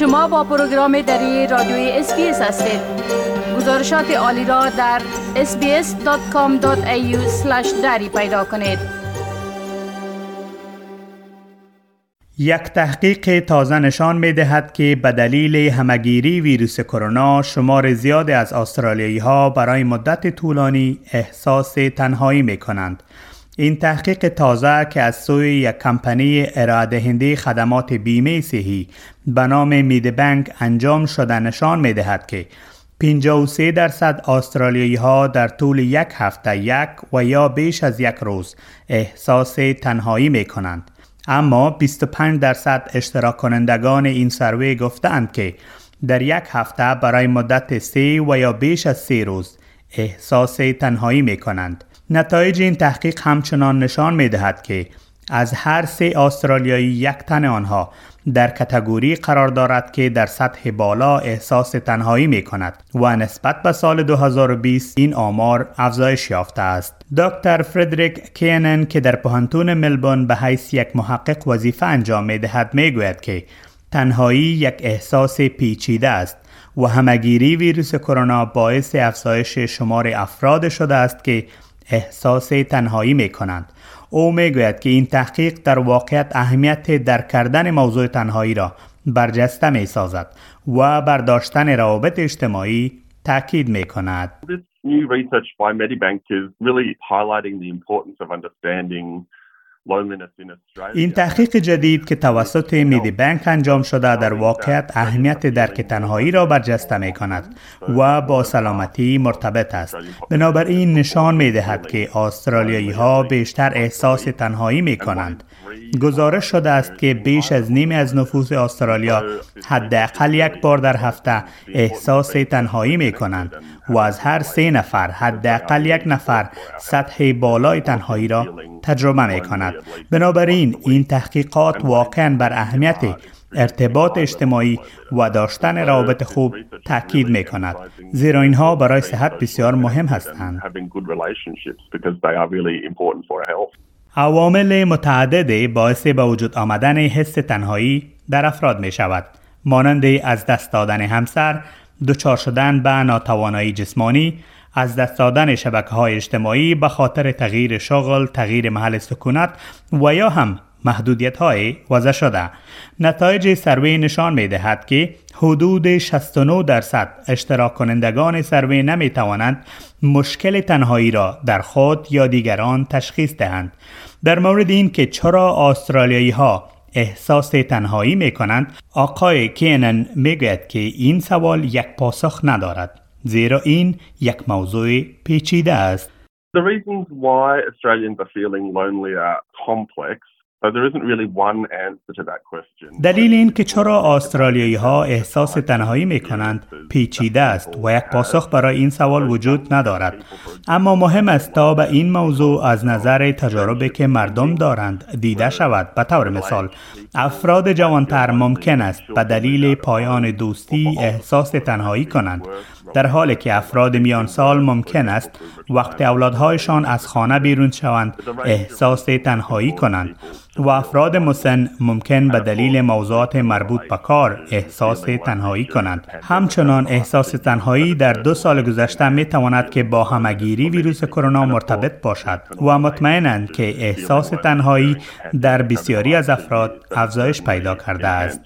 شما با پروگرام دری رادیوی SBS هستید گزارشات عالی را در sbs.com.au دری پیدا کنید یک تحقیق تازه نشان می دهد که به دلیل همه‌گیری ویروس کرونا شمار زیاد از استرالیایی ها برای مدت طولانی احساس تنهایی می کنند. این تحقیق تازه که از سوی یک کمپانی ارائه خدمات بیمه صحی به نام مید بنک انجام شده نشان می دهد که 53 درصد استرالیایی ها در طول یک هفته یک و یا بیش از یک روز احساس تنهایی می کنند. اما 25 درصد اشتراک کنندگان این سروی گفتند که در یک هفته برای مدت سه و یا بیش از سه روز احساس تنهایی می کنند. نتایج این تحقیق همچنان نشان می دهد که از هر سه استرالیایی یک تن آنها در کتگوری قرار دارد که در سطح بالا احساس تنهایی می کند و نسبت به سال 2020 این آمار افزایش یافته است. دکتر فردریک کینن که در پهانتون ملبورن به حیث یک محقق وظیفه انجام می دهد می گوید که تنهایی یک احساس پیچیده است و همگیری ویروس کرونا باعث افزایش شمار افراد شده است که احساس تنهایی می کنند. او می گوید که این تحقیق در واقعیت اهمیت در کردن موضوع تنهایی را برجسته می سازد و برداشتن روابط اجتماعی تاکید می کند. این تحقیق جدید که توسط میدی بانک انجام شده در واقعیت اهمیت درک تنهایی را برجسته می کند و با سلامتی مرتبط است. بنابراین نشان می دهد که استرالیایی ها بیشتر احساس تنهایی می کنند. گزارش شده است که بیش از نیم از نفوس استرالیا حداقل یک بار در هفته احساس تنهایی می کنند و از هر سه نفر حداقل یک نفر سطح بالای تنهایی را تجربه می کند. بنابراین این تحقیقات واقعا بر اهمیت ارتباط اجتماعی و داشتن روابط خوب تاکید می کند زیرا اینها برای صحت بسیار مهم هستند. عوامل متعدد باعث به وجود آمدن حس تنهایی در افراد می شود مانند از دست دادن همسر، دچار شدن به ناتوانایی جسمانی، از دست دادن شبکه های اجتماعی به خاطر تغییر شغل، تغییر محل سکونت و یا هم محدودیت های وضع شده. نتایج سروی نشان می دهد که حدود 69 درصد اشتراک کنندگان سروی نمی توانند مشکل تنهایی را در خود یا دیگران تشخیص دهند. در مورد این که چرا استرالیایی ها احساس تنهایی می کنند آقای کینن می گوید که این سوال یک پاسخ ندارد زیرا این یک موضوع پیچیده است The reasons why Australians are feeling lonely are complex دلیل این که چرا استرالیایی ها احساس تنهایی می کنند پیچیده است و یک پاسخ برای این سوال وجود ندارد. اما مهم است تا به این موضوع از نظر تجاربی که مردم دارند دیده شود. به طور مثال افراد جوانتر ممکن است به دلیل پایان دوستی احساس تنهایی کنند. در حالی که افراد میان سال ممکن است وقت اولادهایشان از خانه بیرون شوند احساس تنهایی کنند و افراد مسن ممکن به دلیل موضوعات مربوط به کار احساس تنهایی کنند. همچنان احساس تنهایی در دو سال گذشته می تواند که با همگیری ویروس کرونا مرتبط باشد و مطمئنند که احساس تنهایی در بسیاری از افراد افزایش پیدا کرده است.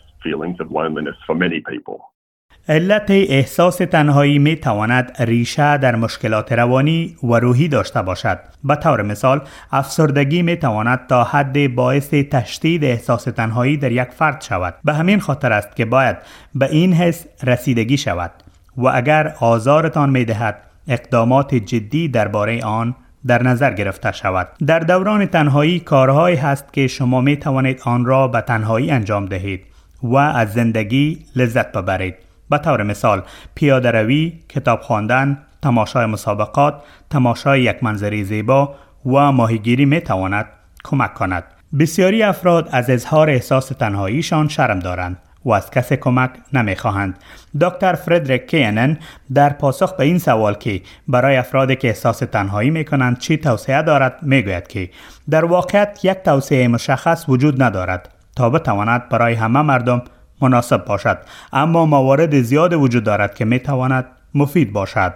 علت احساس تنهایی می تواند ریشه در مشکلات روانی و روحی داشته باشد. به طور مثال، افسردگی می تواند تا حد باعث تشدید احساس تنهایی در یک فرد شود. به همین خاطر است که باید به این حس رسیدگی شود و اگر آزارتان می دهد اقدامات جدی درباره آن در نظر گرفته شود. در دوران تنهایی کارهایی هست که شما می توانید آن را به تنهایی انجام دهید و از زندگی لذت ببرید. به طور مثال پیاده روی، کتاب خواندن، تماشای مسابقات، تماشای یک منظری زیبا و ماهیگیری می تواند کمک کند. بسیاری افراد از اظهار احساس تنهاییشان شرم دارند و از کسی کمک نمی خواهند. دکتر فردریک کینن در پاسخ به این سوال که برای افرادی که احساس تنهایی می کنند چی توصیه دارد می گوید که در واقعیت یک توصیه مشخص وجود ندارد تا بتواند برای همه مردم مناسب باشد. اما موارد زیاد وجود دارد که می تواند مفید باشد.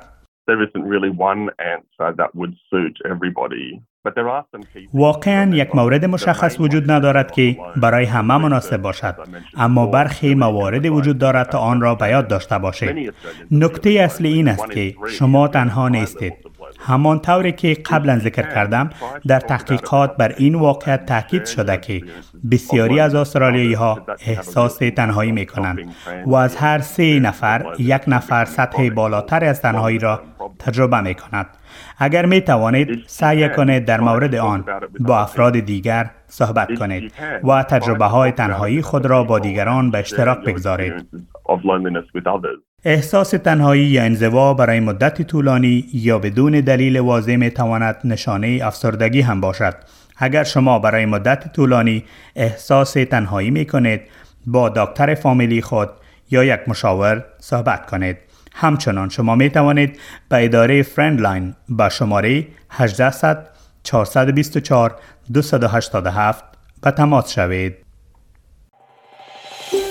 واقعا یک مورد مشخص وجود ندارد که. برای همه مناسب باشد. اما برخی مواردی وجود دارد تا آن را به یاد داشته باشید. نکته اصلی این است که شما تنها نیستید. همان طوری که قبلا ذکر کردم در تحقیقات بر این واقعیت تاکید شده که بسیاری از استرالیایی ها احساس تنهایی می کنند و از هر سه نفر یک نفر سطح بالاتر از تنهایی را تجربه می کند اگر می توانید سعی کنید در مورد آن با افراد دیگر صحبت کنید و تجربه های تنهایی خود را با دیگران به اشتراک بگذارید. احساس تنهایی یا انزوا برای مدت طولانی یا بدون دلیل واضح می تواند نشانه افسردگی هم باشد. اگر شما برای مدت طولانی احساس تنهایی می کنید با دکتر فامیلی خود یا یک مشاور صحبت کنید. همچنان شما می توانید به اداره FriendLine با شماره 1800 424 287 به تماس شوید.